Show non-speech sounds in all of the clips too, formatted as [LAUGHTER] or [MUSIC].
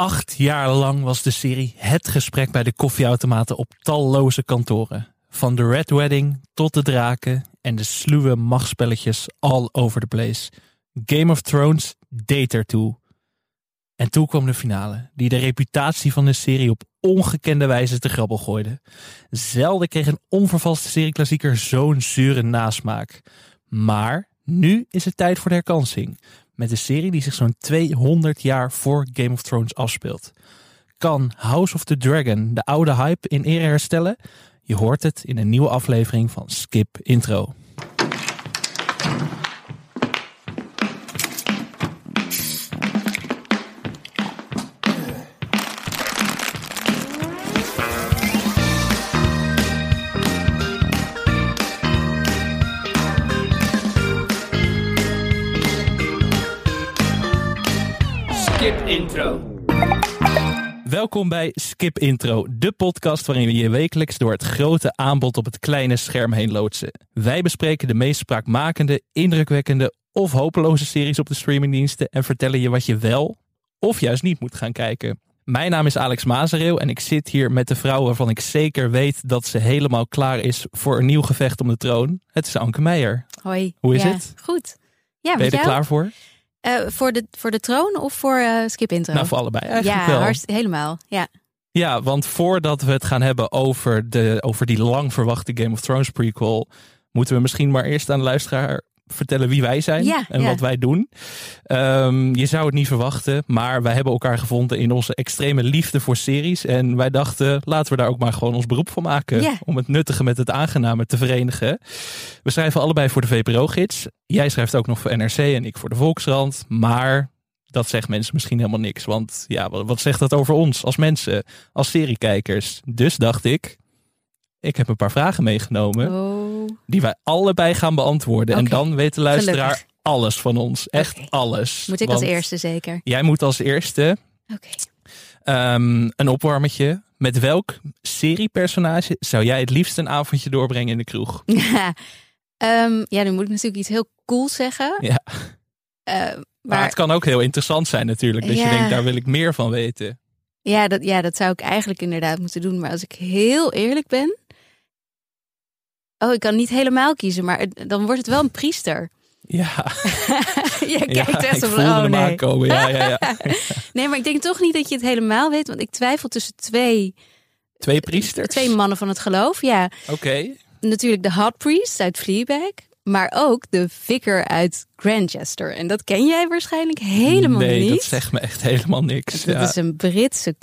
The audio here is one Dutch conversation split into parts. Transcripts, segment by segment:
Acht jaar lang was de serie het gesprek bij de koffieautomaten op talloze kantoren. Van de Red Wedding tot de draken en de sluwe machtspelletjes all over the place. Game of Thrones deed ertoe. En toen kwam de finale, die de reputatie van de serie op ongekende wijze te grabbel gooide. Zelden kreeg een onvervalste serieklassieker zo'n zure nasmaak. Maar nu is het tijd voor de herkansing. Met een serie die zich zo'n 200 jaar voor Game of Thrones afspeelt. Kan House of the Dragon de oude hype in ere herstellen? Je hoort het in een nieuwe aflevering van Skip Intro. Intro. Welkom bij Skip Intro, de podcast waarin we je wekelijks door het grote aanbod op het kleine scherm heen loodsen. Wij bespreken de meest spraakmakende, indrukwekkende of hopeloze series op de streamingdiensten en vertellen je wat je wel of juist niet moet gaan kijken. Mijn naam is Alex Mazereeuw en ik zit hier met de vrouw waarvan ik zeker weet dat ze helemaal klaar is voor een nieuw gevecht om de troon. Het is Anke Meijer. Hoi. Hoe is Ja, het? Goed. Ja, Ben je er jou? klaar voor? Eh, voor, de, voor de troon of voor eh, Skip Intro? Nou, voor allebei eigenlijk ja, wel. hartst- helemaal. Ja. Ja, want voordat we het gaan hebben over, de, over die lang verwachte Game of Thrones prequel, moeten we misschien maar eerst aan de luisteraar vertellen wie wij zijn Ja, en ja. wat wij doen. Ehm, je zou het niet verwachten, maar wij hebben elkaar gevonden in onze extreme liefde voor series. En wij dachten, laten we daar ook maar gewoon ons beroep van maken. Ja. Om het nuttige met het aangename te verenigen. We schrijven allebei voor de VPRO-gids. Jij schrijft ook nog voor NRC en ik voor de Volkskrant. Maar dat zegt mensen misschien helemaal niks. Want ja, wat, wat zegt dat over ons als mensen, als seriekijkers? Dus dacht ik, ik heb een paar vragen meegenomen Oh. Die wij allebei gaan beantwoorden. En dan weet de luisteraar gelukkig. alles van ons. Echt alles. Moet ik Want als eerste zeker? Jij moet als eerste Oké. ehm, een opwarmetje. Met welk seriepersonage zou jij het liefst een avondje doorbrengen in de kroeg? [LAUGHS] Ja. Ehm, ja, nu moet ik natuurlijk iets heel cools zeggen. Ja. Eh, Maar, maar het kan ook heel interessant zijn natuurlijk. Dat je Ja. denkt, daar wil ik meer van weten. ja dat, ja, dat zou ik eigenlijk inderdaad moeten doen. Maar als ik heel eerlijk ben... Oh, ik kan niet helemaal kiezen, maar het- dan wordt het wel een priester. Ja, [LAUGHS] ja kijkt echt zo voelde van, oh nee. Ja, ja, ja. [LAUGHS] Nee, maar ik denk toch niet dat je het helemaal weet. Want ik twijfel tussen twee, Twee priesters? twee mannen van het geloof. Ja, Oké. natuurlijk de hot priest uit Fleabag. Maar ook de vicar uit Grandchester. En dat ken jij waarschijnlijk helemaal nee, niet. dat zegt me echt helemaal niks. Dat ja. is een Britse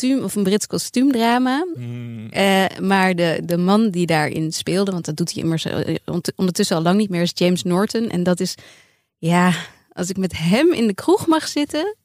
kostuum of een Brits kostuumdrama. Hmm. Eh, maar de, de man die daarin speelde, want dat doet hij immers eh, ondertussen al lang niet meer, is James Norton. En dat is, ja, als ik met hem in de kroeg mag zitten,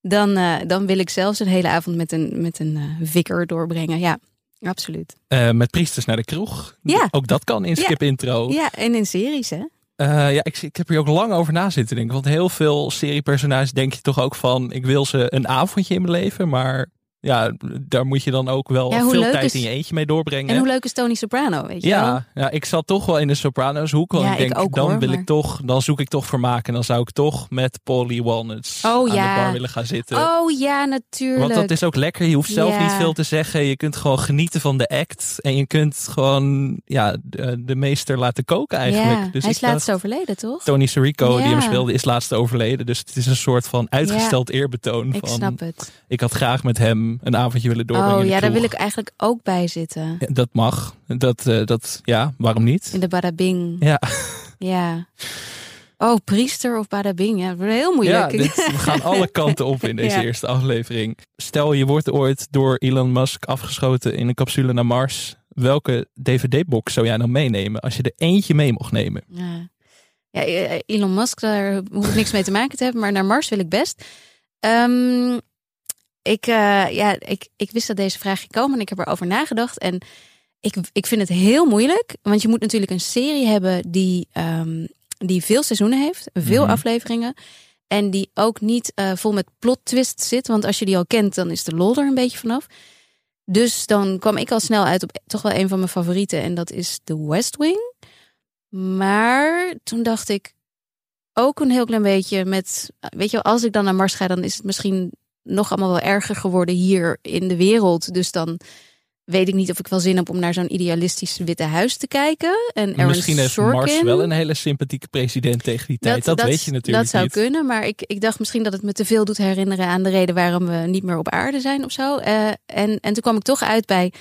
dan, eh, dan wil ik zelfs een hele avond met een, met een vicar doorbrengen. Ja, absoluut. Met priesters naar de kroeg. Ja. Ook dat kan in Ja. Skip Intro. Ja, en in series, hè? Ja, ik, ik heb hier ook lang over na zitten denken. Want heel veel seriepersonages denk je toch ook van... ik wil ze een avondje in mijn leven. Maar ja, daar moet je dan ook wel Ja, veel tijd is- in je eentje mee doorbrengen. En hoe leuk is Tony Soprano, weet je wel? ja, ja, ik zat toch wel in de Sopranos hoek. Want Ja, ik denk, ik ook, dan hoor, wil maar- ik toch, dan zoek ik toch vermaak. En dan zou ik toch met Polly Walnuts Oh, aan ja. de bar willen gaan zitten. Oh ja, natuurlijk. Want dat is ook lekker. Je hoeft zelf Ja. niet veel te zeggen. Je kunt gewoon genieten van de act. En je kunt gewoon ja, de, de meester laten koken eigenlijk. ja, dus hij ik is laatst dacht, overleden, toch? Tony Sirico, die Ja. hem speelde, is laatst overleden. Dus het is een soort van uitgesteld eerbetoon. Ik van, snap het. ik had graag met hem een avondje willen doorbrengen. Oh ja, daar wil ik eigenlijk ook bij zitten. Ja, Dat mag. Dat, eh, dat, ja, waarom niet? In de Badabing. Ja, Ja. Oh, priester of Badabing. Ja, heel ja moeilijk. dit, we gaan [LAUGHS] alle kanten op in deze Ja. eerste aflevering. Stel, je wordt ooit door Elon Musk afgeschoten in een capsule naar Mars. Welke DVD-box zou jij dan meenemen als je er eentje mee mocht nemen? Ja. Ja, eh, Elon Musk, daar hoef ik niks mee te maken te hebben. Maar naar Mars wil ik best. Ehm, ik, eh, ja, ik, ik wist dat deze vraag ging komen en ik heb erover nagedacht. En ik, ik vind het heel moeilijk. Want je moet natuurlijk een serie hebben die, ehm, die veel seizoenen heeft. Veel Mhm. afleveringen. En die ook niet eh, vol met plot twist zit. Want als je die al kent, dan is de lol er een beetje vanaf. Dus dan kwam ik al snel uit op toch wel een van mijn favorieten. En dat is The West Wing. Maar toen dacht ik ook een heel klein beetje met... Weet je als ik dan naar Mars ga, dan is het misschien nog allemaal wel erger geworden hier in de wereld. Dus dan weet ik niet of ik wel zin heb om naar zo'n idealistisch Witte Huis te kijken. En Aaron Misschien heeft Sorkin, Mars wel een hele sympathieke president tegen die tijd. Dat, weet je natuurlijk Dat zou niet. kunnen, maar ik, ik dacht misschien dat het me te veel doet herinneren aan de reden waarom we niet meer op aarde zijn of zo. Eh, en, en toen kwam ik toch uit bij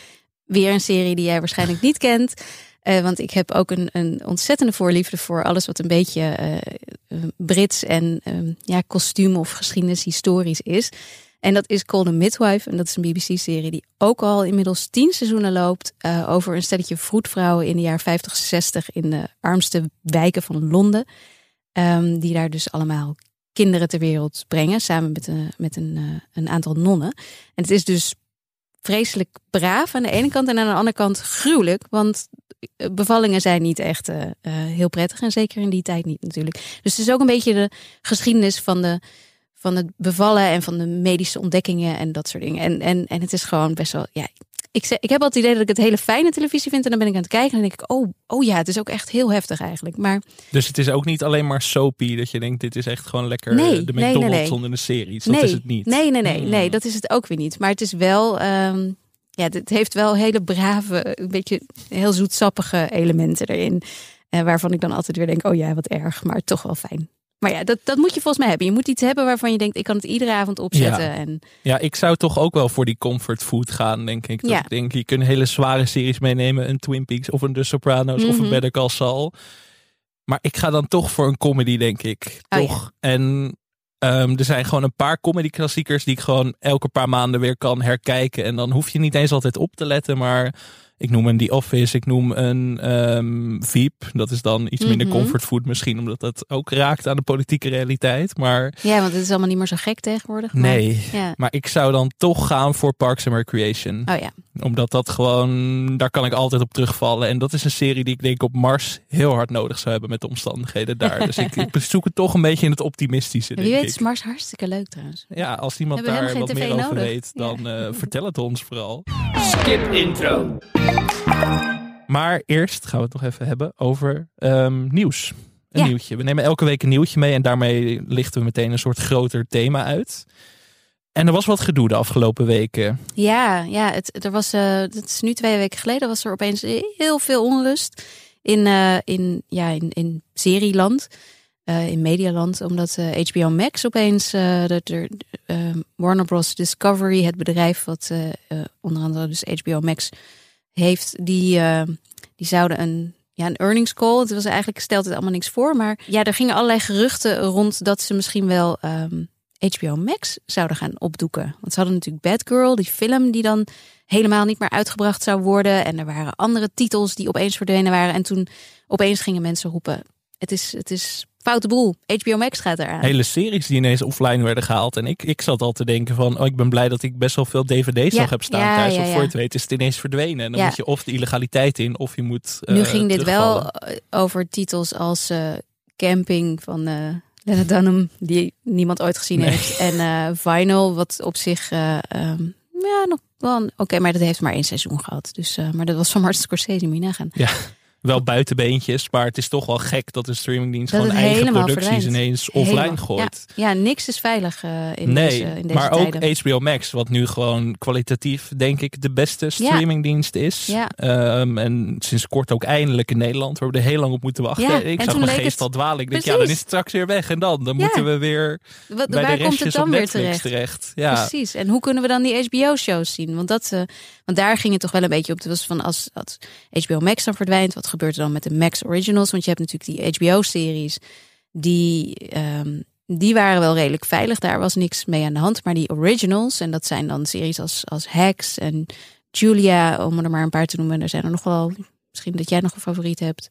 weer een serie die jij waarschijnlijk niet kent. Eh, want ik heb ook een, een ontzettende voorliefde voor alles wat een beetje eh, Brits en eh, ja, kostuum of geschiedenis historisch is. En dat is Call the Midwife. En dat is een BBC-serie die ook al inmiddels tien seizoenen loopt. eh, over een stelletje vroedvrouwen in de jaren 50, 60 in de armste wijken van Londen. Ehm, die daar dus allemaal kinderen ter wereld brengen. Samen met, een, met een, een aantal nonnen. En het is dus vreselijk braaf aan de ene kant. En aan de andere kant gruwelijk. Want bevallingen zijn niet echt eh, eh, heel prettig. En zeker in die tijd niet natuurlijk. Dus het is ook een beetje de geschiedenis van de van het bevallen en van de medische ontdekkingen en dat soort dingen. En, en, en het is gewoon best wel, ja. Ik, ik heb altijd het idee dat ik het hele fijne televisie vind. En dan ben ik aan het kijken en dan denk ik, oh, oh ja, het is ook echt heel heftig eigenlijk. Maar Dus het is ook niet alleen maar soapy dat je denkt, dit is echt gewoon lekker Nee, eh, de McDonald's nee. zonder een serie. Dat is het niet. Nee, nee, nee, Hmm. nee, dat is het ook weer niet. Maar het is wel, ehm, ja, het heeft wel hele brave, een beetje heel zoetsappige elementen erin. Eh, waarvan ik dan altijd weer denk, oh ja, wat erg, maar toch wel fijn. Maar ja, dat, dat moet je volgens mij hebben. Je moet iets hebben waarvan je denkt, ik kan het iedere avond opzetten. Ja. En Ja, ik zou toch ook wel voor die comfort food gaan, denk ik. Dat Ja. ik denk, je kunt hele zware series meenemen. Een Twin Peaks of een The Sopranos of een Mhm. Better Call Saul. Maar ik ga dan toch voor een comedy, denk ik. Oh, toch? En ehm, er zijn gewoon een paar comedy klassiekers die ik gewoon elke paar maanden weer kan herkijken. En dan hoef je niet eens altijd op te letten, maar... Ik noem een The Office, ik noem een ehm Veep. Dat is dan iets minder Mhm. comfortfood misschien, omdat dat ook raakt aan de politieke realiteit. Maar ja, want het is allemaal niet meer zo gek tegenwoordig. maar- nee, Ja. maar ik zou dan toch gaan voor Parks and Recreation. Oh ja. Omdat dat gewoon, daar kan ik altijd op terugvallen. En dat is een serie die ik denk op Mars heel hard nodig zou hebben met de omstandigheden daar. Dus ik, ik zoek het toch een beetje in het optimistische, Wie denk weet ik. is Mars hartstikke leuk trouwens. Ja, als iemand Hebben daar wat meer over nodig? weet, dan eh, vertel het ons vooral. Skip intro. Maar eerst gaan we het nog even hebben over ehm, nieuws. Een Ja. nieuwtje. We nemen elke week een nieuwtje mee en daarmee lichten we meteen een soort groter thema uit. En er was wat gedoe de afgelopen weken. Ja, ja het, er was, eh het is nu twee weken geleden, was er opeens heel veel onrust in, eh, in, ja, in, in serieland, eh, in medialand. Omdat HBO Max opeens, de, de, Warner Bros. Discovery, het bedrijf wat onder andere dus HBO Max heeft, die, eh, die zouden een, ja, een earnings call. Het was eigenlijk stelt het allemaal niks voor, maar ja, er gingen allerlei geruchten rond dat ze misschien wel ehm, HBO Max zouden gaan opdoeken. Want ze hadden natuurlijk Bad Girl, die film die dan helemaal niet meer uitgebracht zou worden. En er waren andere titels die opeens verdwenen waren. En toen opeens gingen mensen roepen: het is, het is foute boel. HBO Max gaat eraan. Hele series die ineens offline werden gehaald. En ik, ik zat al te denken van, oh, ik ben blij dat ik best wel veel dvd's Ja, nog heb staan ja, thuis. ja, Of ja. voor je het weet is het ineens verdwenen. En dan Ja. moet je of de illegaliteit in, of je moet nu eh, ging dit wel over titels als eh, Camping van eh Lena Dunham, die niemand ooit gezien Nee. heeft. En Vinyl, wat op zich eh, ehm, ja, nog wel. Oké, maar dat heeft maar één seizoen gehad. Dus, maar dat was van Martin Scorsese, moet je nagaan. Wel buitenbeentjes, maar het is toch wel gek dat een streamingdienst Dat gewoon eigen producties verdwijnt. ineens offline Helemaal. gooit. Ja, niks is veilig eh, in, nee, deze, in deze maar tijden. ook HBO Max, wat nu gewoon kwalitatief, denk ik, de beste streamingdienst is. Ja. Ehm, en sinds kort ook eindelijk in Nederland. We hebben er heel lang op moeten wachten. Ja, ik en zag mijn leek geest het- al dwalen. Ik denk, ja, dan is het straks weer weg. En dan, dan moeten we weer Wat, bij waar de komt het dan weer terecht? terecht. Ja. Precies. En hoe kunnen we dan die HBO-shows zien? Want, dat, eh, want daar ging het toch wel een beetje op. Het was van als, als HBO Max dan verdwijnt, wat gebeurt er dan met de Max Originals? Want je hebt natuurlijk die HBO-series, die, ehm, die waren wel redelijk veilig. Daar was niks mee aan de hand. Maar die Originals, en dat zijn dan series als, als Hacks en Julia, om er maar een paar te noemen. Er zijn er nog wel, misschien dat jij nog een favoriet hebt.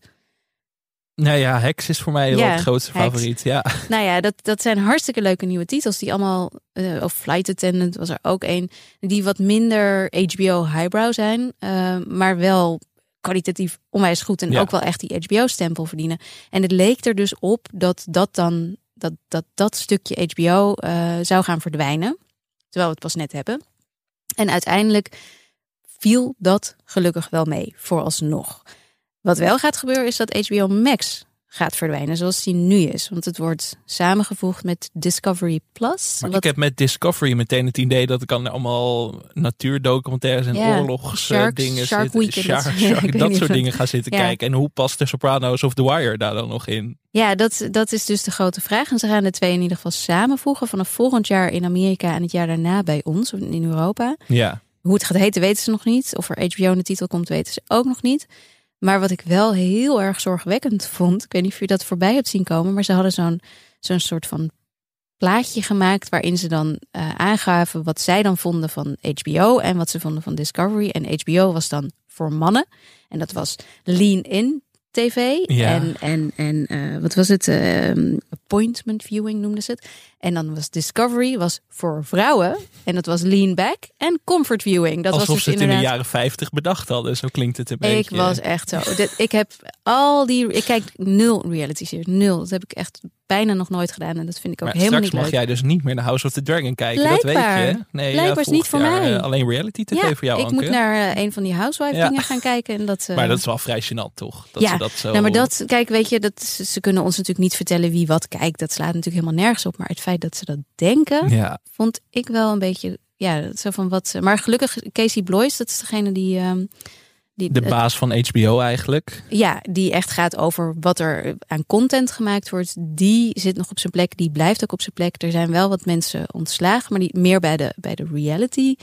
Nou ja, Hex is voor mij wel Ja, het grootste Hex. favoriet. Ja. [LAUGHS] Nou ja, dat, dat zijn hartstikke leuke nieuwe titels. Die allemaal, eh, of Flight Attendant was er ook een. Die wat minder HBO highbrow zijn. eh, maar wel kwalitatief onwijs goed. En Ja. ook wel echt die HBO-stempel verdienen. En het leek er dus op dat dat dan, dat dat, dat stukje HBO eh, zou gaan verdwijnen. Terwijl we het pas net hebben. En uiteindelijk viel dat gelukkig wel mee, vooralsnog. Wat wel gaat gebeuren is dat HBO Max gaat verdwijnen zoals die nu is. Want het wordt samengevoegd met Discovery Plus. Maar wat- ik heb met Discovery meteen het idee dat ik dan allemaal natuurdocumentaires en Ja, oorlogs eh, Shark zitten, Shark- [LAUGHS] ja, Shark- dat soort dingen gaan zitten Ja. kijken. En hoe past de Sopranos of The Wire daar dan nog in? Ja, dat, dat is dus de grote vraag. En ze gaan de twee in ieder geval samenvoegen vanaf volgend jaar in Amerika en het jaar daarna bij ons in Europa. Ja, Hoe het gaat heten weten ze nog niet. Of er HBO in de titel komt weten ze ook nog niet. Maar wat ik wel heel erg zorgwekkend vond, ik weet niet of je dat voorbij hebt zien komen, maar ze hadden zo'n zo'n soort van plaatje gemaakt waarin ze dan eh, aangaven wat zij dan vonden van HBO en wat ze vonden van Discovery. En HBO was dan voor mannen en dat was Lean In TV Ja. en, en, en eh, wat was het? Ehm, appointment viewing noemden ze het. En dan was Discovery was voor vrouwen en dat was Lean Back en Comfort Viewing. Dat alsof was dus ze het in de jaren 50 bedacht hadden. Zo klinkt het een beetje. ik was echt zo. Ik heb al die. Ik kijk nul reality series. Nul. Dat heb ik echt bijna nog nooit gedaan. En dat vind ik ook maar helemaal straks niet mag leuk. jij dus niet meer naar House of the Dragon kijken. Dat Blijkbaar. weet je. Nee, Blijkbaar is niet voor mij. eh, alleen reality tv ja, voor jou, ik Anke. moet naar eh, een van die housewife Ja. dingen gaan kijken. En dat, [LAUGHS] eh, Maar dat is wel vrij gênant, toch? Dat Ja, ze dat zo... Nou, maar dat, kijk, weet je, dat, ze ze kunnen ons natuurlijk niet vertellen wie wat kijkt. Dat slaat natuurlijk helemaal nergens op. Maar het feit dat ze dat denken, Ja, vond ik wel een beetje, ja, zo van wat. ze- Maar gelukkig, Casey Bloys, dat is degene die, ehm, die de baas van HBO eigenlijk. Ja, die echt gaat over wat er aan content gemaakt wordt. Die zit nog op zijn plek. Die blijft ook op zijn plek. Er zijn wel wat mensen ontslagen, maar die meer bij de, bij de reality.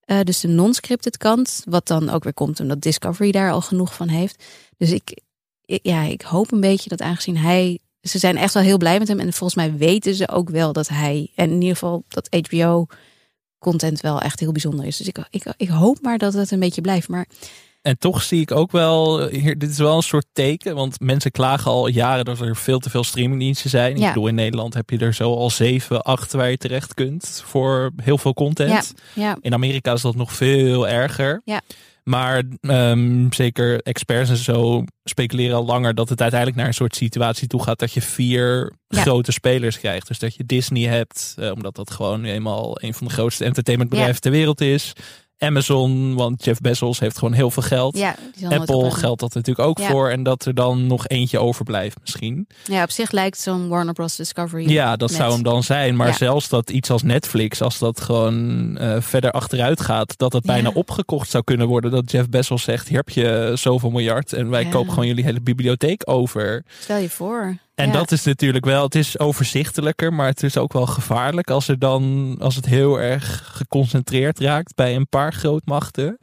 eh, dus de non-scripted kant. Wat dan ook weer komt omdat Discovery daar al genoeg van heeft. Dus ik, ik- ja, ik hoop een beetje dat aangezien hij. Ze zijn echt wel heel blij met hem. En volgens mij weten ze ook wel dat hij. En in ieder geval dat HBO content wel echt heel bijzonder is. Dus ik, ik, ik hoop maar dat het een beetje blijft. Maar En toch zie ik ook wel, hier, dit is wel een soort teken, want mensen klagen al jaren dat er veel te veel streamingdiensten zijn. Ik Ja. bedoel, in Nederland heb je er zo al zeven, acht waar je terecht kunt voor heel veel content. ja, In Amerika is dat nog veel erger. Ja. Maar ehm, zeker experts en zo speculeren al langer dat het uiteindelijk naar een soort situatie toe gaat dat je vier Ja. grote spelers krijgt. Dus dat je Disney hebt, eh, omdat dat gewoon eenmaal een van de grootste entertainmentbedrijven ter wereld is. Amazon, want Jeff Bezos heeft gewoon heel veel geld. ja, Apple geldt dat natuurlijk ook Ja. voor. En dat er dan nog eentje overblijft misschien. Ja, op zich lijkt zo'n Warner Bros. Discovery. Ja, dat zou hem dan zijn. Maar Ja. zelfs dat iets als Netflix, als dat gewoon eh, verder achteruit gaat, dat het bijna opgekocht zou kunnen worden. Dat Jeff Bezos zegt, hier heb je zoveel miljard en wij kopen gewoon jullie hele bibliotheek over. Stel je voor. En Ja. dat is natuurlijk wel, het is overzichtelijker, maar het is ook wel gevaarlijk als er dan, als het heel erg geconcentreerd raakt bij een paar grootmachten. Nou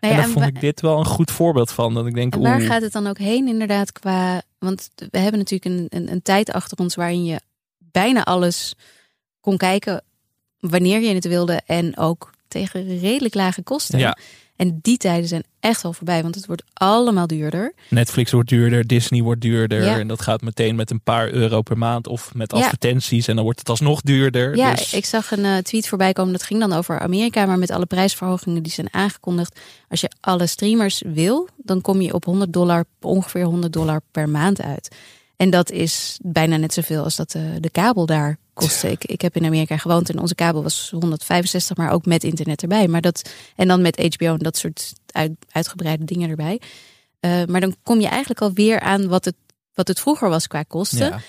en daar en vond ik dit wel een goed voorbeeld van. Dat ik denk, En waar gaat het dan ook heen inderdaad qua... Want we hebben natuurlijk een, een, een tijd achter ons waarin je bijna alles kon kijken wanneer je het wilde en ook tegen redelijk lage kosten. Ja. En die tijden zijn echt wel voorbij, want het wordt allemaal duurder. Netflix wordt duurder, Disney wordt duurder. Ja. En dat gaat meteen met een paar euro per maand of met Ja. advertenties. En dan wordt het alsnog duurder. Ja, dus, ik zag een eh, tweet voorbij komen. Dat ging dan over Amerika, maar met alle prijsverhogingen die zijn aangekondigd. Als je alle streamers wil, dan kom je op 100 dollar, ongeveer 100 dollar per maand uit. En dat is bijna net zoveel als dat de, de kabel daar Ik, ik heb in Amerika gewoond en onze kabel was 165, maar ook met internet erbij. Maar dat, en dan met HBO en dat soort uit, uitgebreide dingen erbij. Eh, maar dan kom je eigenlijk alweer aan wat het, wat het vroeger was qua kosten. ja.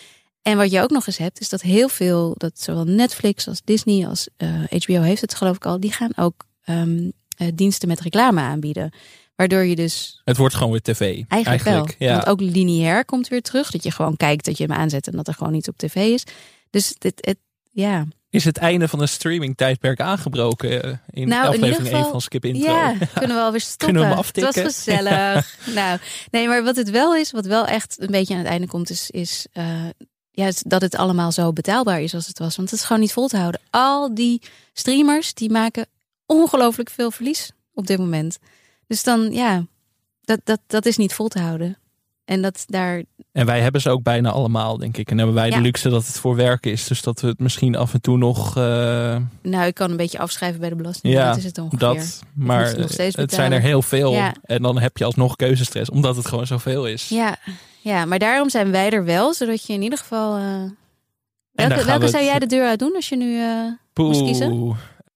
En wat je ook nog eens hebt, is dat heel veel, dat zowel Netflix als Disney als eh, HBO heeft het geloof ik al, die gaan ook ehm, eh, diensten met reclame aanbieden. Waardoor je dus Het wordt gewoon weer tv. eigenlijk, wel, ja. want ook lineair komt weer terug. Dat je gewoon kijkt dat je hem aanzet en dat er gewoon iets op tv is. Dus het, het ja. Is het einde van een streaming tijdperk aangebroken eh, in Nou, in aflevering ieder 1 geval- van Skip Intro? Ja, [LAUGHS] kunnen we alweer stoppen. [LAUGHS] Kunnen we hem Het was gezellig. [LAUGHS] nou, nee, maar wat het wel is, wat wel echt een beetje aan het einde komt, is, is eh, ja, dat het allemaal zo betaalbaar is als het was. Want het is gewoon niet vol te houden. Al die streamers, die maken ongelooflijk veel verlies op dit moment. Dus dan, ja, dat, dat, dat is niet vol te houden. En dat daar, En wij hebben ze ook bijna allemaal, denk ik. En hebben wij Ja. de luxe dat het voor werk is. Dus dat we het misschien af en toe nog... eh, nou, ik kan een beetje afschrijven bij de belasting. Ja, dat is het ongeveer. dat, maar het nog het zijn er heel veel. Ja. En dan heb je alsnog keuzestress, omdat het gewoon zoveel is. Ja, ja, maar daarom zijn wij er wel, zodat je in ieder geval. eh, welke welke we zou het- jij de deur uit doen als je nu. eh, moest kiezen?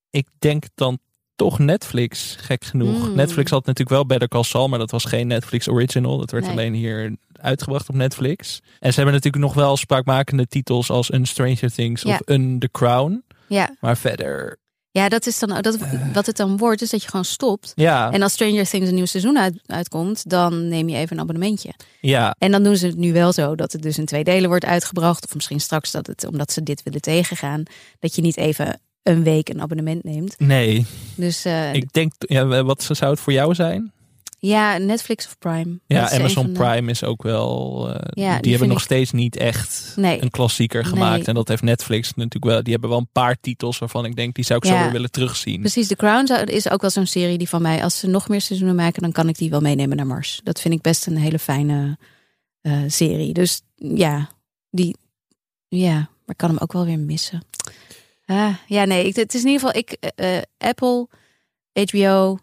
Ik denk dan toch Netflix, gek genoeg. Mm. Netflix had natuurlijk wel Better Call Saul, maar dat was geen Netflix original. Dat werd Nee. alleen hier uitgebracht op Netflix. En ze hebben natuurlijk nog wel spraakmakende titels als een Stranger Things Ja. of een The Crown. Ja, Maar verder, ja dat is dan dat, wat het dan wordt, is dat je gewoon stopt. ja, En als Stranger Things een nieuw seizoen uit, uitkomt, dan neem je even een abonnementje. ja, En dan doen ze het nu wel zo dat het dus in twee delen wordt uitgebracht. Of misschien straks dat het, omdat ze dit willen tegengaan, dat je niet even een week een abonnement neemt. nee. Dus eh, Ik denk, ja, wat zou het voor jou zijn? ja, Netflix of Prime. Ja, Amazon de- Prime is ook wel. eh, die die, vind hebben nog ik- steeds niet echt Nee. een klassieker gemaakt. Nee. En dat heeft Netflix natuurlijk wel. Die hebben wel een paar titels waarvan ik denk, die zou ik zo Ja. weer willen terugzien. Precies, The Crown is ook wel zo'n serie die van mij, als ze nog meer seizoenen maken, dan kan ik die wel meenemen naar Mars. Dat vind ik best een hele fijne eh, serie. Dus ja, die, ja, maar ik kan hem ook wel weer missen. Ah, ja, nee, ik, het is in ieder geval, ik, eh, eh, Apple, HBO,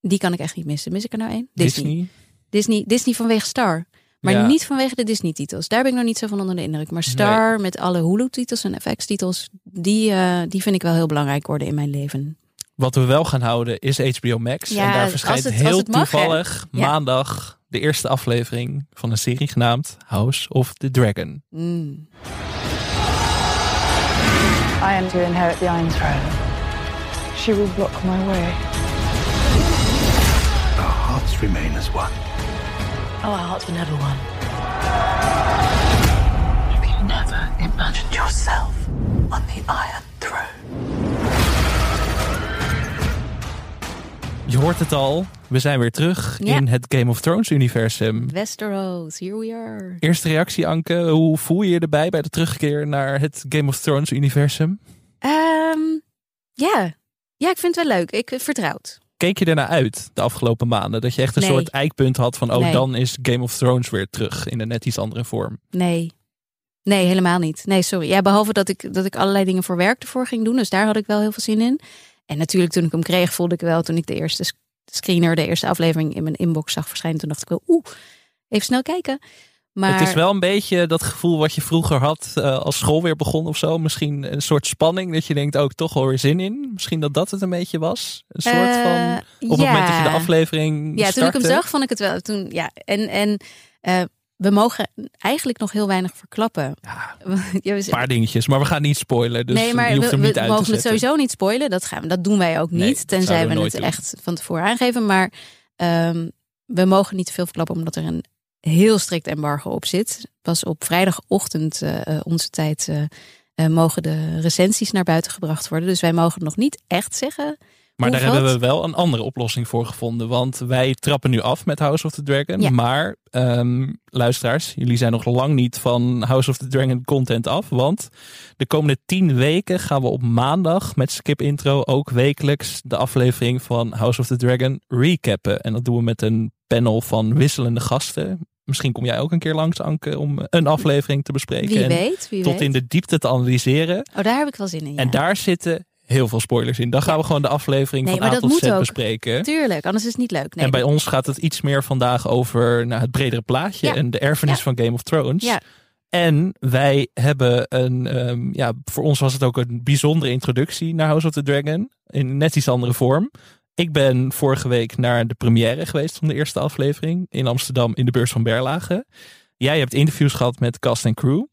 die kan ik echt niet missen. Mis ik er nou één? Disney. Disney, Disney vanwege Star. Maar Ja. niet vanwege de Disney-titels. Daar ben ik nog niet zo van onder de indruk. Maar Star met alle Hulu-titels en FX-titels, die, eh, die vind ik wel heel belangrijk worden in mijn leven. Wat we wel gaan houden is HBO Max. Ja, en daar verschijnt het- heel mag, toevallig Ja. maandag de eerste aflevering van een serie genaamd House of the Dragon. Mm. I am to inherit the Iron Throne. She will block my way. Our hearts remain as one. Oh, our hearts were never one. Have you never imagined yourself on the Iron Je hoort het al, we zijn weer terug Ja. in het Game of Thrones universum. Westeros, here we are. Eerste reactie Anke, hoe voel je je erbij bij de terugkeer naar het Game of Thrones universum? Ehm, ja. ja, ik vind het wel leuk. Ik vertrouwd. Keek je ernaar uit de afgelopen maanden? Dat je echt een Nee. soort eikpunt had van, oh Nee. dan is Game of Thrones weer terug in een net iets andere vorm. Nee. Nee, helemaal niet. Nee, sorry. Ja, behalve dat ik, dat ik allerlei dingen voor werk ervoor ging doen. Dus daar had ik wel heel veel zin in. En natuurlijk toen ik hem kreeg, voelde ik wel toen ik de eerste sc- screener, de eerste aflevering in mijn inbox zag verschijnen. Toen dacht ik wel, oeh, even snel kijken. Maar Het is wel een beetje dat gevoel wat je vroeger had eh, als school weer begon of zo. Misschien een soort spanning dat je denkt, ook toch wel weer zin in. Misschien dat dat het een beetje was. Een soort Eh, van, op het moment dat je de aflevering Ja, toen ik hem startte. zag, vond ik het wel. Toen, ja, en, en eh, we mogen eigenlijk nog heel weinig verklappen. Ja, [LAUGHS] een paar dingetjes, maar we gaan niet spoilen. Dus nee, maar je hoeft we, hem we niet uit te mogen het sowieso niet spoilen. Dat, gaan we, dat doen wij ook niet. tenzij we, we het doen. echt van tevoren aangeven. Maar ehm, we mogen niet te veel verklappen, omdat er een heel strikt embargo op zit. Pas op vrijdagochtend, eh, eh, onze tijd, eh, mogen de recensies naar buiten gebracht worden. Dus wij mogen nog niet echt zeggen. Maar Hoe daar hebben we wel een andere oplossing voor gevonden. Want wij trappen nu af met House of the Dragon. Ja. Maar ehm, luisteraars, jullie zijn nog lang niet van House of the Dragon content af. Want de komende tien weken gaan we op maandag met Skip Intro ook wekelijks de aflevering van House of the Dragon recappen. En dat doen we met een panel van wisselende gasten. Misschien kom jij ook een keer langs, Anke, om een aflevering te bespreken. Wie en weet, wie tot weet. in de diepte te analyseren. Oh, daar heb ik wel zin in. Ja. En daar zitten heel veel spoilers in. Dan gaan we gewoon de aflevering Nee, van A tot Z bespreken. Tuurlijk, anders is het niet leuk. Nee, en bij ons gaat het iets meer vandaag over nou, het bredere plaatje Ja. en de erfenis Ja. van Game of Thrones. Ja. En wij hebben een, ehm, ja, voor ons was het ook een bijzondere introductie naar House of the Dragon. In net iets andere vorm. Ik ben vorige week naar de première geweest van de eerste aflevering in Amsterdam in de beurs van Berlage. Jij hebt interviews gehad met cast en crew.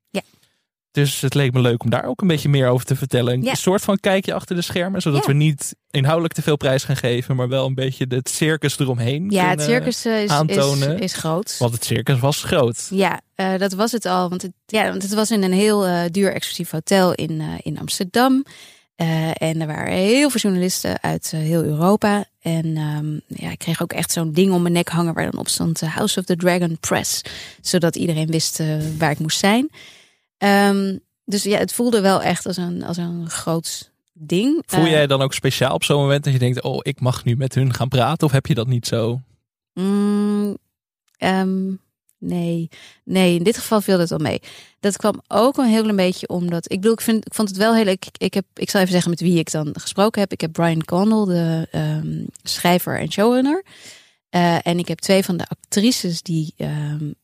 Dus het leek me leuk om daar ook een beetje meer over te vertellen. Een Ja. soort van kijkje achter de schermen, zodat Ja. we niet inhoudelijk te veel prijs gaan geven, maar wel een beetje het circus eromheen. ja, het circus eh, is, is, aantonen. is groot. Want het circus was groot. Ja, eh, dat was het al. Want het, ja, want het was in een heel eh, duur exclusief hotel in, in Amsterdam. En er waren heel veel journalisten uit heel Europa. En ehm, ja, ik kreeg ook echt zo'n ding om mijn nek hangen waar dan op stond House of the Dragon Press. Zodat iedereen wist waar ik moest zijn. Ehm, dus ja, het voelde wel echt als een, als een groot ding. Voel Eh, jij dan ook speciaal op zo'n moment dat je denkt, oh, ik mag nu met hun gaan praten? Of heb je dat niet zo? Mm, ehm, nee. nee, in dit geval viel het wel mee. Dat kwam ook een heel klein beetje omdat. Ik bedoel, ik, vind, ik vond het wel heel leuk. Ik, ik, heb, ik zal even zeggen met wie ik dan gesproken heb. Ik heb Brian Condal, de ehm, schrijver en showrunner. Eh, en ik heb twee van de actrices die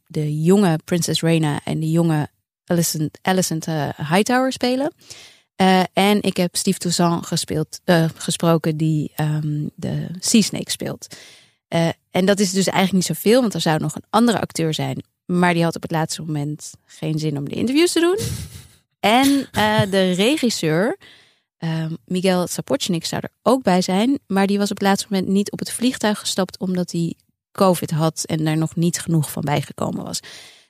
de jonge Princess Reina en de jonge Alicent, Alicent eh, Hightower spelen. Eh, en ik heb Steve Toussaint gespeeld, eh, gesproken die ehm, de Sea Snake speelt. Eh, en dat is dus eigenlijk niet zoveel, want er zou nog een andere acteur zijn. maar die had op het laatste moment geen zin om de interviews te doen. [LAUGHS] en de regisseur, ehm, Miguel Sapochnik, zou er ook bij zijn. Maar die was op het laatste moment niet op het vliegtuig gestapt omdat hij COVID had en daar nog niet genoeg van bijgekomen was.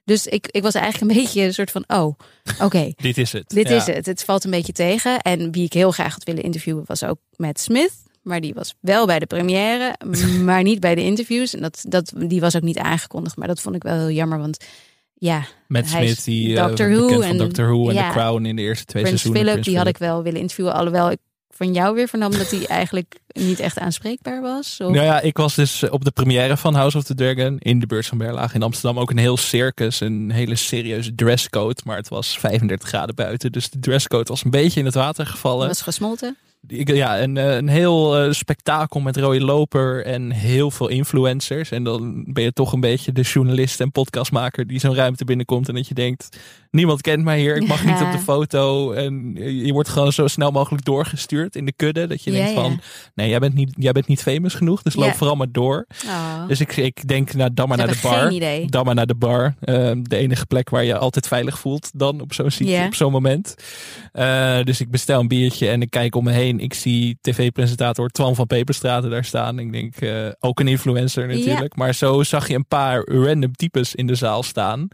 Dus ik, ik was eigenlijk een [LAUGHS] beetje een soort van, oh, oké, Dit is het. dit Ja. is het. Het valt een beetje tegen. En wie ik heel graag had willen interviewen was ook Matt Smith. Maar die was wel bij de première, [LAUGHS] maar niet bij de interviews. En dat, dat, die was ook niet aangekondigd. Maar dat vond ik wel heel jammer, want ja, Matt Hij is Smith, die eh, Doctor Who bekend en- van Doctor Who en ja. The Crown in de eerste twee Prins seizoenen. Philip, die had ik Philip. wel willen interviewen. Alhoewel ik van jou weer vernam dat hij eigenlijk niet echt aanspreekbaar was. Of... Nou ja, ik was dus op de première van House of the Dragon in de beurs van Berlage in Amsterdam. Ook een heel circus, een hele serieuze dresscode. Maar het was 35 graden buiten, dus de dresscode was een beetje in het water gevallen. was gesmolten. Ik- Ja, een, eh, een heel eh, spektakel met rode loper en heel veel influencers. En dan ben je toch een beetje de journalist en podcastmaker die zo'n ruimte binnenkomt. En dat je denkt, niemand kent mij hier, ik mag niet op de [LAUGHS] foto. En je wordt gewoon zo snel mogelijk doorgestuurd in de kudde. Dat je Ja, denkt ja. van, nee, jij bent niet, jij bent niet famous genoeg, dus loop vooral maar door. Oh. Dus ik, ik denk, nou, dan maar naar de bar. Dan maar naar de bar. De enige plek waar je altijd veilig voelt dan op zo'n op zo'n moment. Eh, dus ik bestel een biertje en ik kijk om me heen. Ik zie tv-presentator Twan van Peperstraten daar staan. Ik denk, eh, ook een influencer natuurlijk. Maar zo zag je een paar random types in de zaal staan.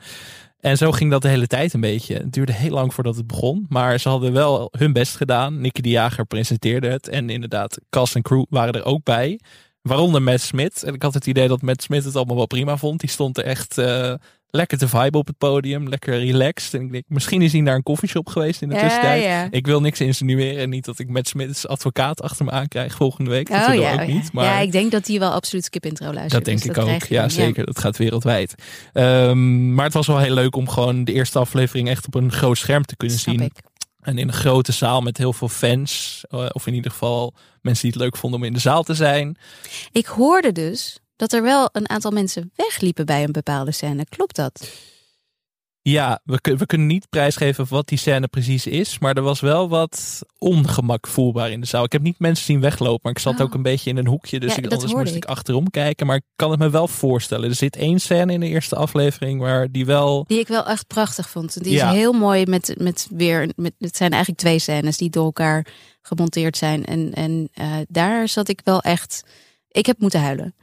En zo ging dat de hele tijd een beetje. Het duurde heel lang voordat het begon. Maar ze hadden wel hun best gedaan. Nicky de Jager presenteerde het. En inderdaad, cast en crew waren er ook bij. Waaronder Matt Smith. En ik had het idee dat Matt Smith het allemaal wel prima vond. Die stond er echt eh, lekker te vibe op het podium. Lekker relaxed. En ik denk, misschien is hij naar een koffieshop geweest in de Ja, tussentijd. ja. Ik wil niks insinueren. Niet dat ik Matt Smith's advocaat achter me aankrijg volgende week. Dat Oh wil ja, ook oh ja. niet. Maar ja, ik denk dat hij wel absoluut skip intro luistert. dat denk dus ik ook. Ja, zeker. Dat gaat wereldwijd. Ehm, maar het was wel heel leuk om gewoon de eerste aflevering echt op een groot scherm te kunnen Snap zien. ik. En in een grote zaal met heel veel fans. eh, Of in ieder geval mensen die het leuk vonden om in de zaal te zijn. Ik hoorde dus dat er wel een aantal mensen wegliepen bij een bepaalde scène. Klopt dat? Ja, we, we kunnen niet prijsgeven wat die scène precies is. Maar er was wel wat ongemak voelbaar in de zaal. Ik heb niet mensen zien weglopen. Maar ik zat Oh. ook een beetje in een hoekje. Dus Ja, ik, anders moest ik ik. achterom kijken. Maar ik kan het me wel voorstellen. Er zit één scène in de eerste aflevering waar die wel... Die ik wel echt prachtig vond. Die Ja. is heel mooi met, met weer. Met, het zijn eigenlijk twee scènes die door elkaar gemonteerd zijn. En, en eh, daar zat ik wel echt. Ik heb moeten huilen.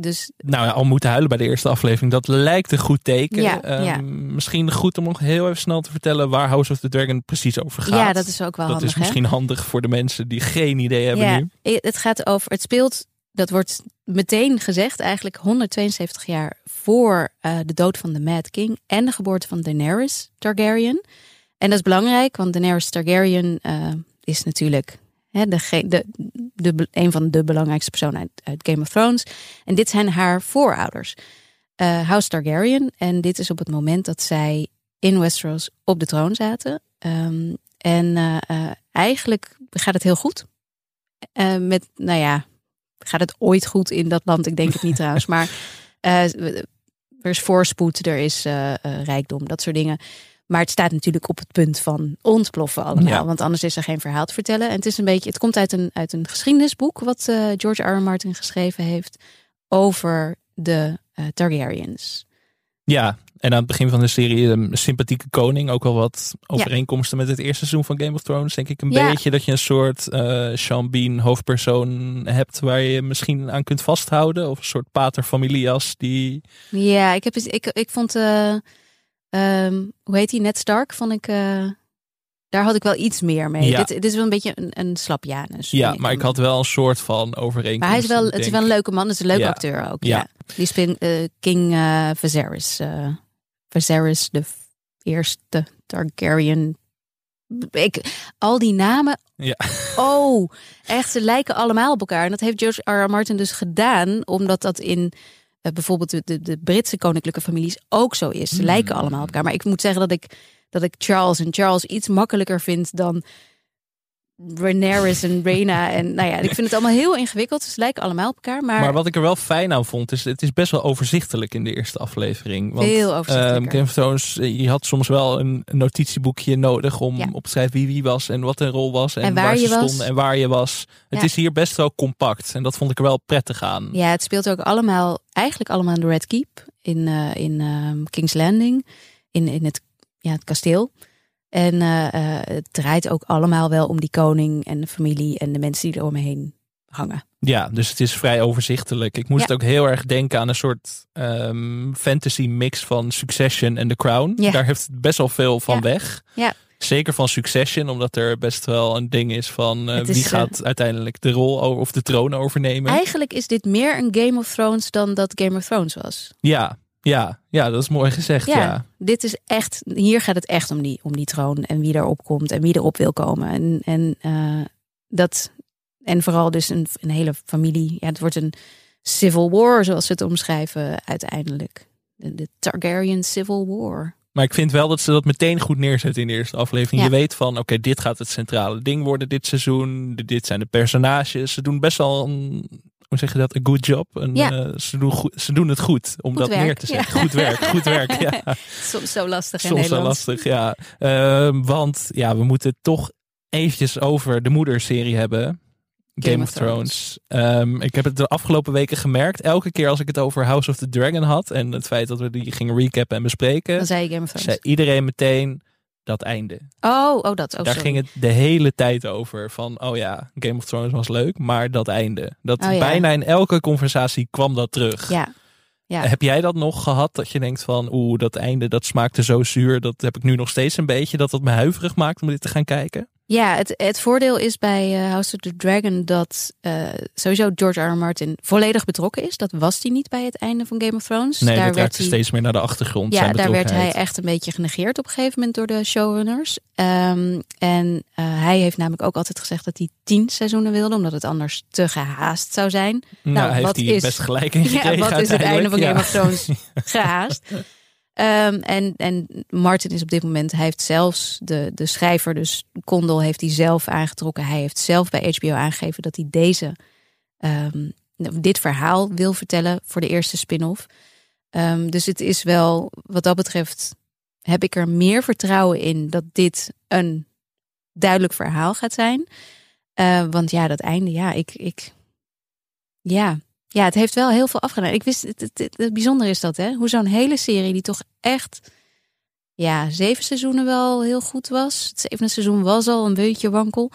Dus Nou ja, al moeten huilen bij de eerste aflevering. Dat lijkt een goed teken. Ja, Ehm, ja. Misschien goed om nog heel even snel te vertellen waar House of the Dragon precies over gaat. ja, dat is ook wel Dat handig. is misschien handig voor de mensen die geen idee hebben ja, nu. Het gaat over. Het speelt. Dat wordt meteen gezegd, eigenlijk 172 jaar voor eh, de dood van de Mad King en de geboorte van Daenerys Targaryen. En dat is belangrijk, want Daenerys Targaryen eh, is natuurlijk hè, de, de, de, een van de belangrijkste personen uit, uit Game of Thrones. En dit zijn haar voorouders, eh House Targaryen. En dit is op het moment dat zij in Westeros op de troon zaten. Ehm, en eh, eh, eigenlijk gaat het heel goed. Met, nou ja, gaat het ooit goed in dat land? Ik denk het niet [LAUGHS] trouwens. Maar er is voorspoed, er is rijkdom, dat soort dingen. Maar het staat natuurlijk op het punt van ontploffen allemaal. Ja. Want anders is er geen verhaal te vertellen. En het is een beetje, het komt uit een, uit een geschiedenisboek wat eh, George R. R. Martin geschreven heeft over de eh, Targaryens. Ja, en aan het begin van de serie een sympathieke koning. Ook wel wat overeenkomsten met het eerste seizoen van Game of Thrones. Denk ik een Ja. beetje dat je een soort eh Sean Bean hoofdpersoon hebt waar je misschien aan kunt vasthouden. Of een soort pater familias die... Ja, ik, heb, ik, ik vond, ehm, hoe heet die, Ned Stark, vond ik, eh, daar had ik wel iets meer mee. Ja. Dit, dit is wel een beetje een, een slap Janus. Ja, maar ik had wel een soort van overeenkomst. Maar hij is wel, het is wel een leuke man, het is een leuke Ja. acteur ook. Ja. Ja. Die speelt eh, King eh Viserys. Viserys, de eerste Targaryen. Ik, al die namen. Ja. [LAUGHS] Oh, echt, ze lijken allemaal op elkaar. En dat heeft George R. R. Martin dus gedaan, omdat dat in bijvoorbeeld de, de, de Britse koninklijke families ook zo is. Ze Hmm. lijken allemaal op elkaar. Maar ik moet zeggen dat ik, dat ik Charles en Charles iets makkelijker vind dan Rhaenyra en Rhaena. En nou ja, ik vind het allemaal heel ingewikkeld. Ze lijken allemaal op elkaar. Maar, Maar wat ik er wel fijn aan vond, is het is best wel overzichtelijk in de eerste aflevering. Want, Heel overzichtelijker. ehm, Game of Thrones, eh, je had soms wel een, notitieboekje nodig om Ja. op te schrijven wie wie was en wat een rol was en, En waar ze je was. stonden en waar je was. Het Ja. is hier best wel compact en dat vond ik er wel prettig aan. ja, het speelt ook allemaal, eigenlijk allemaal in de Red Keep. In, eh, in ehm, King's Landing. In, in het, ja, het kasteel. En eh, eh, het draait ook allemaal wel om die koning en de familie en de mensen die er omheen hangen. Ja, dus het is vrij overzichtelijk. Ik moest Ja. ook heel erg denken aan een soort ehm, fantasy mix van Succession en The Crown. Ja. Daar heeft het best wel veel van Ja. weg. Ja. Zeker van Succession, omdat er best wel een ding is van eh, is, wie gaat uiteindelijk de rol of de troon overnemen. Eigenlijk is dit meer een Game of Thrones dan dat Game of Thrones was. Ja, ja, ja, dat is mooi gezegd. Ja. Ja, dit is echt, hier gaat het echt om die, om die troon en wie erop komt en wie erop wil komen. En, en, eh, dat, en vooral dus een, een hele familie. Ja, het wordt een civil war, zoals ze het omschrijven uiteindelijk. De, de Targaryen Civil War. Maar ik vind wel dat ze dat meteen goed neerzetten in de eerste aflevering. Ja. Je weet van, oké, dit gaat het centrale ding worden dit seizoen. Dit zijn de personages. Ze doen best wel een, hoe zeg je dat, een good job. Een, Ja. eh, ze, doen goed, ze doen het goed om Goed dat werk, neer te zetten. ja. Goed werk, goed werk. [LAUGHS] Ja. Soms zo lastig in Soms Nederland. lastig, ja. Ehm, want ja, we moeten het toch eventjes over de moederserie hebben. Game, of Thrones. Ehm, ik heb het de afgelopen weken gemerkt. Elke keer als ik het over House of the Dragon had. En het feit dat we die gingen recappen en bespreken. Dan zei Game of Thrones. zei iedereen meteen dat einde. Oh, oh, dat. Oh, Daar sorry. ging het de hele tijd over. Van, oh ja, Game of Thrones was leuk, maar dat einde. Dat Oh ja. bijna in elke conversatie kwam dat terug. Ja, ja. Heb jij dat nog gehad? Dat je denkt van, oeh, dat einde, dat smaakte zo zuur. Dat heb ik nu nog steeds een beetje. Dat dat me huiverig maakt om dit te gaan kijken. Ja, het, het voordeel is bij eh, House of the Dragon dat eh, sowieso George R. R. Martin volledig betrokken is. Dat was hij niet bij het einde van Game of Thrones. Nee, Daar dat werd hij, steeds meer naar de achtergrond. ja, daar werd hij echt een beetje genegeerd op een gegeven moment door de showrunners. Ehm, en eh, hij heeft namelijk ook altijd gezegd dat hij tien seizoenen wilde, omdat het anders te gehaast zou zijn. Nou, nou, heeft wat hij is- best gelijk in [LAUGHS] gekregen Ja, wat is het einde van. Game Ja. of Thrones? [LAUGHS] Gehaast. Ehm, en, en Martin is op dit moment, hij heeft zelfs de, de schrijver, dus Condal, heeft hij zelf aangetrokken. Hij heeft zelf bij HBO aangegeven dat hij deze, ehm, dit verhaal wil vertellen voor de eerste spin-off. Ehm, dus het is wel, wat dat betreft, heb ik er meer vertrouwen in dat dit een duidelijk verhaal gaat zijn. Eh, want ja, dat einde, ja, ik, ik, ja, ja, het heeft wel heel veel afgedaan. Ik wist, het, bijzondere is dat, hè? Hoe zo'n hele serie die toch echt, ja, zeven seizoenen wel heel goed was. Het zevende seizoen was al een beetje wankel.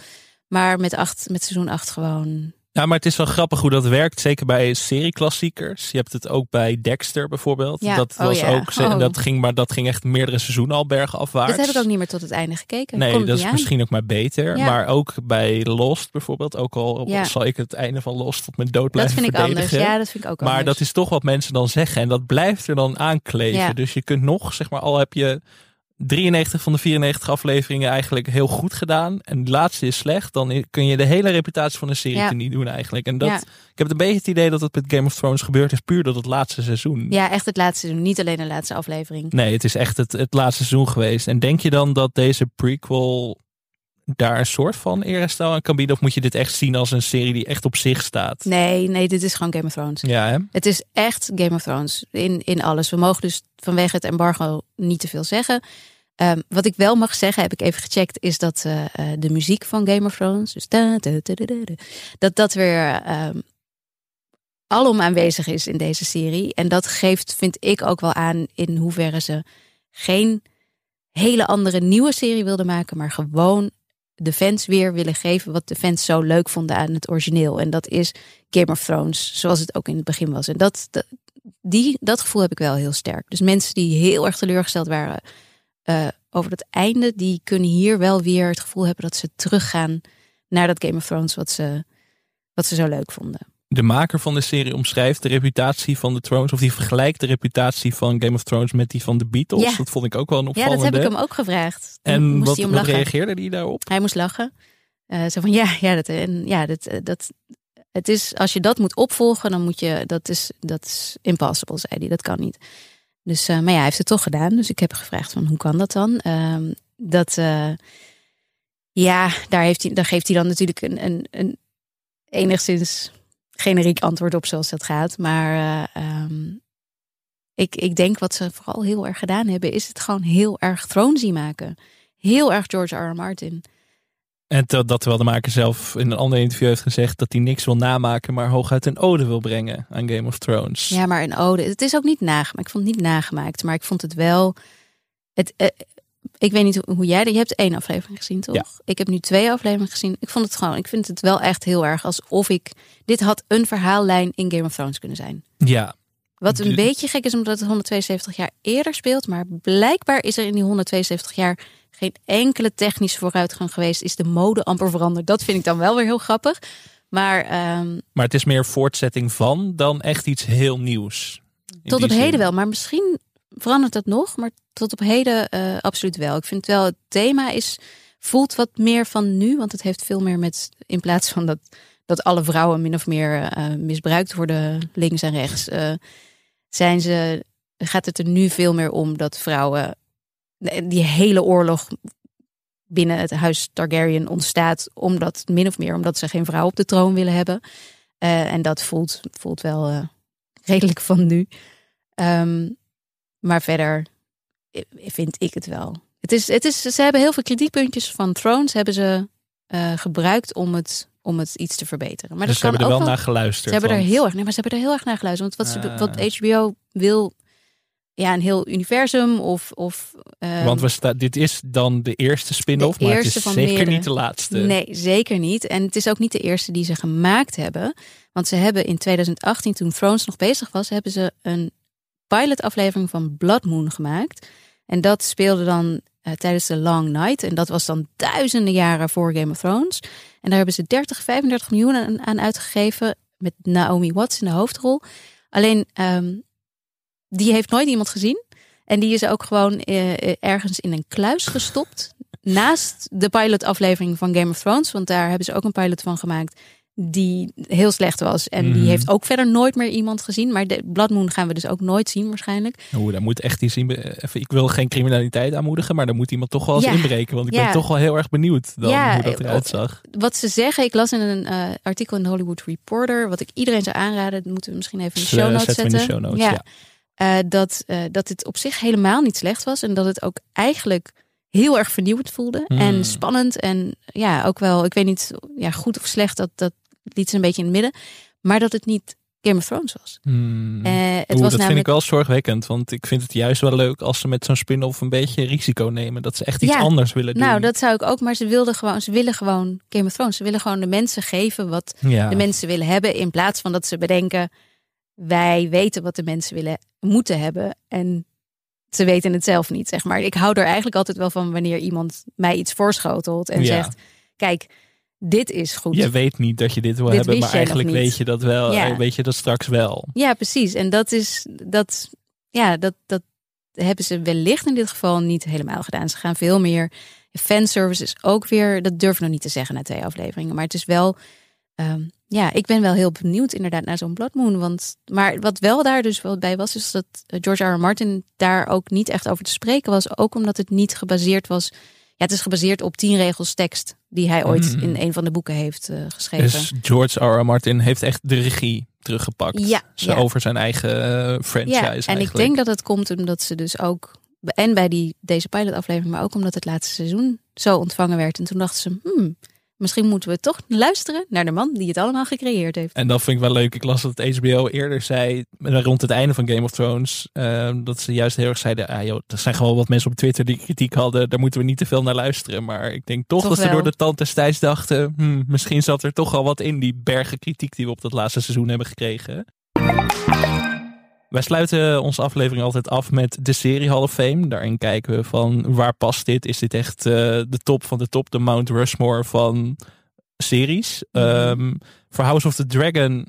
Maar met, acht, met seizoen acht gewoon. Ja, maar het is wel grappig hoe dat werkt. Zeker bij serieklassiekers. Je hebt het ook bij Dexter bijvoorbeeld. Ja, Dat oh was ja. ook. ze- Oh. Dat ging, maar dat ging echt meerdere seizoenen al bergafwaarts. Dit heb ik ook niet meer tot het einde gekeken. Nee, dat is aan. misschien ook maar beter. Ja. Maar ook bij Lost bijvoorbeeld. Ook al zal ik het einde van Lost tot mijn dood Dat blijven vind ik anders. Ja, dat vind ik ook Maar anders. dat is toch wat mensen dan zeggen. En dat blijft er dan aankleven. Ja. Dus je kunt nog, zeg maar, al heb je 93 van de 94 afleveringen eigenlijk heel goed gedaan. En de laatste is slecht. Dan kun je de hele reputatie van de serie Ja. niet doen eigenlijk. En dat, Ja. ik heb een beetje het idee dat het met Game of Thrones gebeurd is. Puur door het laatste seizoen. Ja, echt het laatste seizoen. Niet alleen de laatste aflevering. Nee, het is echt het, het laatste seizoen geweest. En denk je dan dat deze prequel daar een soort van eerherstel aan kan bieden? Of moet je dit echt zien als een serie die echt op zich staat? Nee, nee, dit is gewoon Game of Thrones. Ja, hè? Het is echt Game of Thrones in, in alles. We mogen dus vanwege het embargo niet te veel zeggen. Ehm, wat ik wel mag zeggen, heb ik even gecheckt, is dat eh, eh, de muziek van Game of Thrones, dus da, da, da, da, da, da, dat dat weer ehm, alom aanwezig is in deze serie. En dat geeft, vind ik ook wel aan, in hoeverre ze geen hele andere nieuwe serie wilden maken, maar gewoon de fans weer willen geven wat de fans zo leuk vonden aan het origineel. En dat is Game of Thrones, zoals het ook in het begin was. En dat, die, dat gevoel heb ik wel heel sterk. Dus mensen die heel erg teleurgesteld waren eh, over het einde, die kunnen hier wel weer het gevoel hebben dat ze teruggaan naar dat Game of Thrones wat ze, wat ze zo leuk vonden. De maker van de serie omschrijft de reputatie van de Thrones, of die vergelijkt de reputatie van Game of Thrones met die van de Beatles. Ja. Dat vond ik ook wel een Ja, opvallende. dat heb ik hem ook gevraagd. Toen En moest wat, hij om wat lachen. reageerde hij daarop? Hij moest lachen. Eh, zo van ja, ja, dat, en, ja dat, eh, dat, het is, als je dat moet opvolgen, dan moet je, dat is, dat is impossible, zei hij. Dat kan niet. Dus, eh, maar ja, hij heeft het toch gedaan. Dus ik heb gevraagd van hoe kan dat dan? Ehm, dat, eh, Ja, daar, heeft hij, daar geeft hij dan natuurlijk een, een, een enigszins generiek antwoord op zoals dat gaat. Maar uh, um, ik, ik denk wat ze vooral heel erg gedaan hebben, is het gewoon heel erg Thronesy maken. Heel erg George R. R. Martin. En dat, dat terwijl de maker zelf in een ander interview heeft gezegd dat hij niks wil namaken, maar hooguit een ode wil brengen aan Game of Thrones. Ja, maar een ode. Het is ook niet nagemaakt. Ik vond het niet nagemaakt, maar ik vond het wel. Het, uh, ik weet niet hoe jij. Je hebt één aflevering gezien, toch? Ja. Ik heb nu twee afleveringen gezien. Ik vond het gewoon. Ik vind het wel echt heel erg alsof ik. Dit had een verhaallijn in Game of Thrones kunnen zijn. Ja. Wat een beetje gek is omdat het 172 jaar eerder speelt. Maar blijkbaar is er in die 172 jaar geen enkele technische vooruitgang geweest. Is de mode amper veranderd. Dat vind ik dan wel weer heel grappig. Maar ehm, Maar het is meer voortzetting van dan echt iets heel nieuws. Tot op heden wel. Maar misschien verandert dat nog. Maar tot op heden eh, absoluut wel. Ik vind wel het thema is, voelt wat meer van nu. Want het heeft veel meer met, in plaats van dat, dat alle vrouwen min of meer eh, misbruikt worden links en rechts. eh, zijn ze, gaat het er nu veel meer om dat vrouwen die hele oorlog binnen het huis Targaryen ontstaat omdat min of meer omdat ze geen vrouw op de troon willen hebben. Eh, en dat voelt, voelt wel eh, redelijk van nu. Ehm, maar verder vind ik het wel. Het is, het is, ze hebben heel veel kritiekpuntjes van Thrones hebben ze eh, gebruikt om het, om het iets te verbeteren. Maar dus ze dat kan hebben er ook wel wel naar geluisterd. ze hebben er heel erg, nee, maar ze hebben er heel erg naar geluisterd. Want wat, ze, Ah. wat HBO wil, ja, een heel universum of. of ehm, Want we sta, dit is dan de eerste spin-off, maar het is zeker meerdere. niet de laatste. Nee, zeker niet. En het is ook niet de eerste die ze gemaakt hebben. Want ze hebben in 2018, toen Thrones nog bezig was, hebben ze een pilotaflevering van Blood Moon gemaakt. En dat speelde dan eh, tijdens de Long Night. En dat was dan duizenden jaren voor Game of Thrones. En daar hebben ze 30, 35 miljoen aan, aan uitgegeven. Met Naomi Watts in de hoofdrol. Alleen, ehm, die heeft nooit iemand gezien. En die is ook gewoon eh, eh, ergens in een kluis gestopt. [LAUGHS] naast de pilotaflevering van Game of Thrones. Want daar hebben ze ook een pilot van gemaakt. Die heel slecht was. En die Mhm. heeft ook verder nooit meer iemand gezien. Maar de Blood Moon gaan we dus ook nooit zien waarschijnlijk. Oeh, daar moet echt iets in. be- Even, ik wil geen criminaliteit aanmoedigen, maar daar moet iemand toch wel eens Ja. inbreken. Want ik Ja. ben toch wel heel erg benieuwd dan Ja, hoe dat eh, eruit zag. Wat ze zeggen, ik las in een eh, artikel in de Hollywood Reporter. Wat ik iedereen zou aanraden. Dat moeten we misschien even in de eh, show notes zetten de show notes, ja. Eh, dat, eh, dat het op zich helemaal niet slecht was. En dat het ook eigenlijk heel erg vernieuwend voelde. Hmm. En spannend. En ja, ook wel, ik weet niet, ja, goed of slecht. Dat, dat liet ze een beetje in het midden. Maar dat het niet Game of Thrones was. Hmm. Eh, het Oeh, was dat vind ik wel zorgwekkend. Want ik vind het juist wel leuk als ze met zo'n spin-off een beetje risico nemen. Dat ze echt iets Ja. anders willen doen. Nou, dat zou ik ook. Maar ze wilden gewoon, ze willen gewoon Game of Thrones. Ze willen gewoon de mensen geven wat ja. de mensen willen hebben. In plaats van dat ze bedenken, wij weten wat de mensen willen, moeten hebben. En ze weten het zelf niet, zeg maar. Ik hou er eigenlijk altijd wel van wanneer iemand mij iets voorschotelt en Ja. zegt, kijk, dit is goed. Je weet niet dat je dit wil Dit hebben, maar eigenlijk weet je dat wel. Ja. eh, Weet je dat straks wel. Ja, precies. En dat is, dat, ja, dat, dat hebben ze wellicht in dit geval niet helemaal gedaan. Ze gaan veel meer, fanservice is ook weer, dat durf ik nog niet te zeggen na twee afleveringen. Maar het is wel, ehm, ja, ik ben wel heel benieuwd inderdaad naar zo'n Blood Moon. Want, maar wat wel daar dus wel bij was, is dat eh, George R. R. Martin daar ook niet echt over te spreken was. Ook omdat het niet gebaseerd was, ja, het is gebaseerd op tien regels tekst die hij ooit Mm. in een van de boeken heeft eh, geschreven. Dus George R. R. Martin heeft echt de regie teruggepakt. Ja. Over zijn eigen eh, franchise Ja, en ik denk dat het komt omdat ze dus ook en bij die, deze pilotaflevering, maar ook omdat het laatste seizoen zo ontvangen werd. En toen dachten ze, hmm, misschien moeten we toch luisteren naar de man die het allemaal gecreëerd heeft. En dat vind ik wel leuk. Ik las dat HBO eerder zei, eh, rond het einde van Game of Thrones, eh, dat ze juist heel erg zeiden, ah joh, er zijn gewoon wat mensen op Twitter die kritiek hadden, daar moeten we niet te veel naar luisteren. Maar ik denk toch, Toch dat ze door de tand destijds dachten, hmm, misschien zat er toch al wat in die bergen kritiek die we op dat laatste seizoen hebben gekregen. Wij sluiten onze aflevering altijd af met de serie Hall of Fame. Daarin kijken we van waar past dit? Is dit echt eh, de top van de top, de Mount Rushmore van series? Ehm, voor House of the Dragon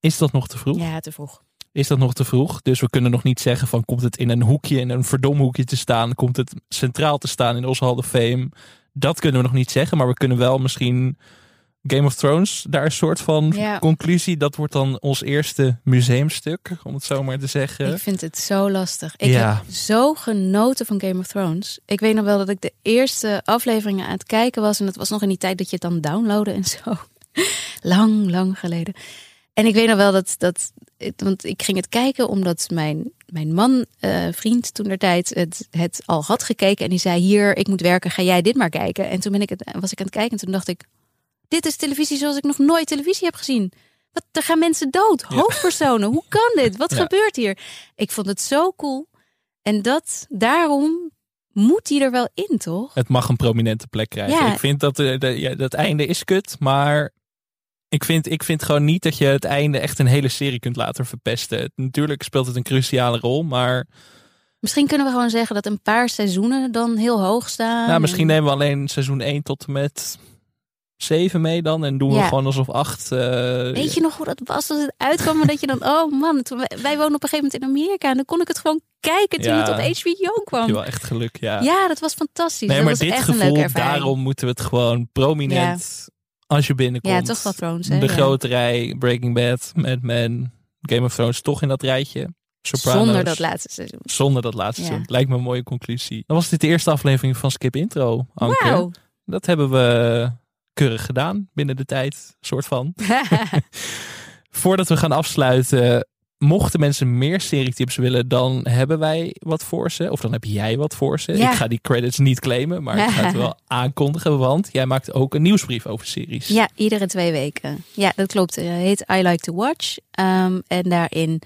is dat nog te vroeg? Ja, te vroeg. Is dat nog te vroeg? Dus we kunnen nog niet zeggen van komt het in een hoekje, in een verdomhoekje te staan? Komt het centraal te staan in onze Hall of Fame? Dat kunnen we nog niet zeggen, maar we kunnen wel misschien Game of Thrones daar een soort van Ja. conclusie. Dat wordt dan ons eerste museumstuk, om het zo maar te zeggen. Ik vind het zo lastig. Ik Ja. heb zo genoten van Game of Thrones. Ik weet nog wel dat ik de eerste afleveringen aan het kijken was. En dat was nog in die tijd dat je het dan downloadde en zo. [LAUGHS] lang, lang geleden. En ik weet nog wel dat, dat want ik ging het kijken omdat mijn, mijn man, eh, vriend toen der tijd, het, het al had gekeken. En die zei, hier, ik moet werken, ga jij dit maar kijken. En toen ben ik het, was ik aan het kijken en toen dacht ik, dit is televisie zoals ik nog nooit televisie heb gezien. Wat, er gaan mensen dood, hoofdpersonen. Hoe kan dit? Wat Ja. gebeurt hier? Ik vond het zo cool. En dat, daarom moet die er wel in, toch? Het mag een prominente plek krijgen. Ja. Ik vind dat de, de, ja, dat einde is kut, maar ik vind, ik vind gewoon niet dat je het einde echt een hele serie kunt laten verpesten. Het- Natuurlijk speelt het een cruciale rol, maar Misschien kunnen we gewoon zeggen dat een paar seizoenen dan heel hoog staan. nou, misschien En- nemen we alleen seizoen 1 tot en met 7 mee dan en doen we Ja. gewoon alsof 8. eh, Weet je nog hoe dat was als het uitkwam? en dat je dan, [LAUGHS] oh man, toen wij, wij wonen op een gegeven moment in Amerika. En dan kon ik het gewoon kijken toen Ja. het op HBO heb kwam. je wel echt geluk, ja. Ja, dat was fantastisch. nee, dat maar was dit echt een gevoel, leuke ervaring. daarom moeten we het gewoon prominent als je binnenkomt. Ja, toch wel Thrones, hè? De grote rij, Breaking Bad, Mad Men, Game of Thrones toch in dat rijtje. Sopranos. Zonder dat laatste seizoen. Zonder dat laatste seizoen. Lijkt me een mooie conclusie. Dan was dit de eerste aflevering van Skip Intro, Anke. Dat hebben we keurig gedaan binnen de tijd, soort van. [LAUGHS] [LAUGHS] Voordat we gaan afsluiten, mochten mensen meer serietips willen, dan hebben wij wat voor ze. Of dan heb jij wat voor ze. Ja. Ik ga die credits niet claimen, maar ik ga het [LAUGHS] wel aankondigen, want jij maakt ook een nieuwsbrief over series. Ja, iedere twee weken. Ja, dat klopt. Het heet I Like to Watch. Ehm, en daarin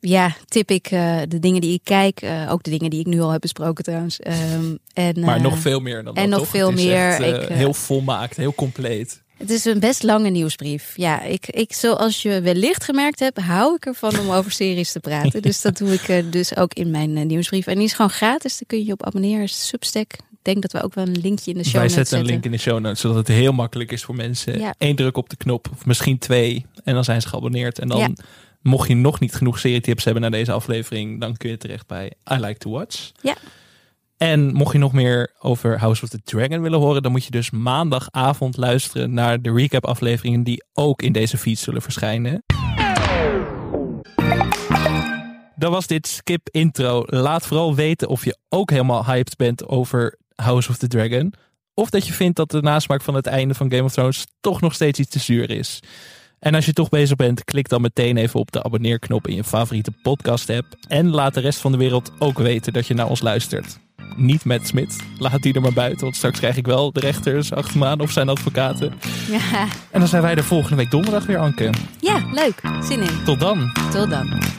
ja, tip ik eh, de dingen die ik kijk. eh, ook de dingen die ik nu al heb besproken trouwens. Ehm, en, Maar eh, nog veel meer dan en dat, nog toch? veel meer. echt, eh, Ik, eh, heel volmaakt, heel compleet. Het is een best lange nieuwsbrief. Ja, ik, ik, zoals je wellicht gemerkt hebt, hou ik ervan om over series te praten. [LAUGHS] Dus dat doe ik eh, dus ook in mijn eh, nieuwsbrief. En die is gewoon gratis. Daar kun je je op abonneren. Substack. Ik denk dat we ook wel een linkje in de show Wij notes zetten een link in de show notes, zodat het heel makkelijk is voor mensen. Ja. Eén druk op de knop, of misschien twee, en dan zijn ze geabonneerd. En dan, Ja. Mocht je nog niet genoeg serietips hebben na deze aflevering, dan kun je terecht bij I Like to Watch. Ja. En mocht je nog meer over House of the Dragon willen horen, dan moet je dus maandagavond luisteren naar de recap afleveringen die ook in deze feed zullen verschijnen. Dan was dit skip intro. Laat vooral weten of je ook helemaal hyped bent over House of the Dragon. Of dat je vindt dat de nasmaak van het einde van Game of Thrones toch nog steeds iets te zuur is. En als je toch bezig bent, klik dan meteen even op de abonneerknop in je favoriete podcast app. En laat de rest van de wereld ook weten dat je naar ons luistert. Niet met Smit. Laat die er maar buiten, want straks krijg ik wel de rechters achter me aan of zijn advocaten. Ja. En dan zijn wij er volgende week donderdag weer, Anke. Ja, leuk. Zin in. Tot dan. Tot dan.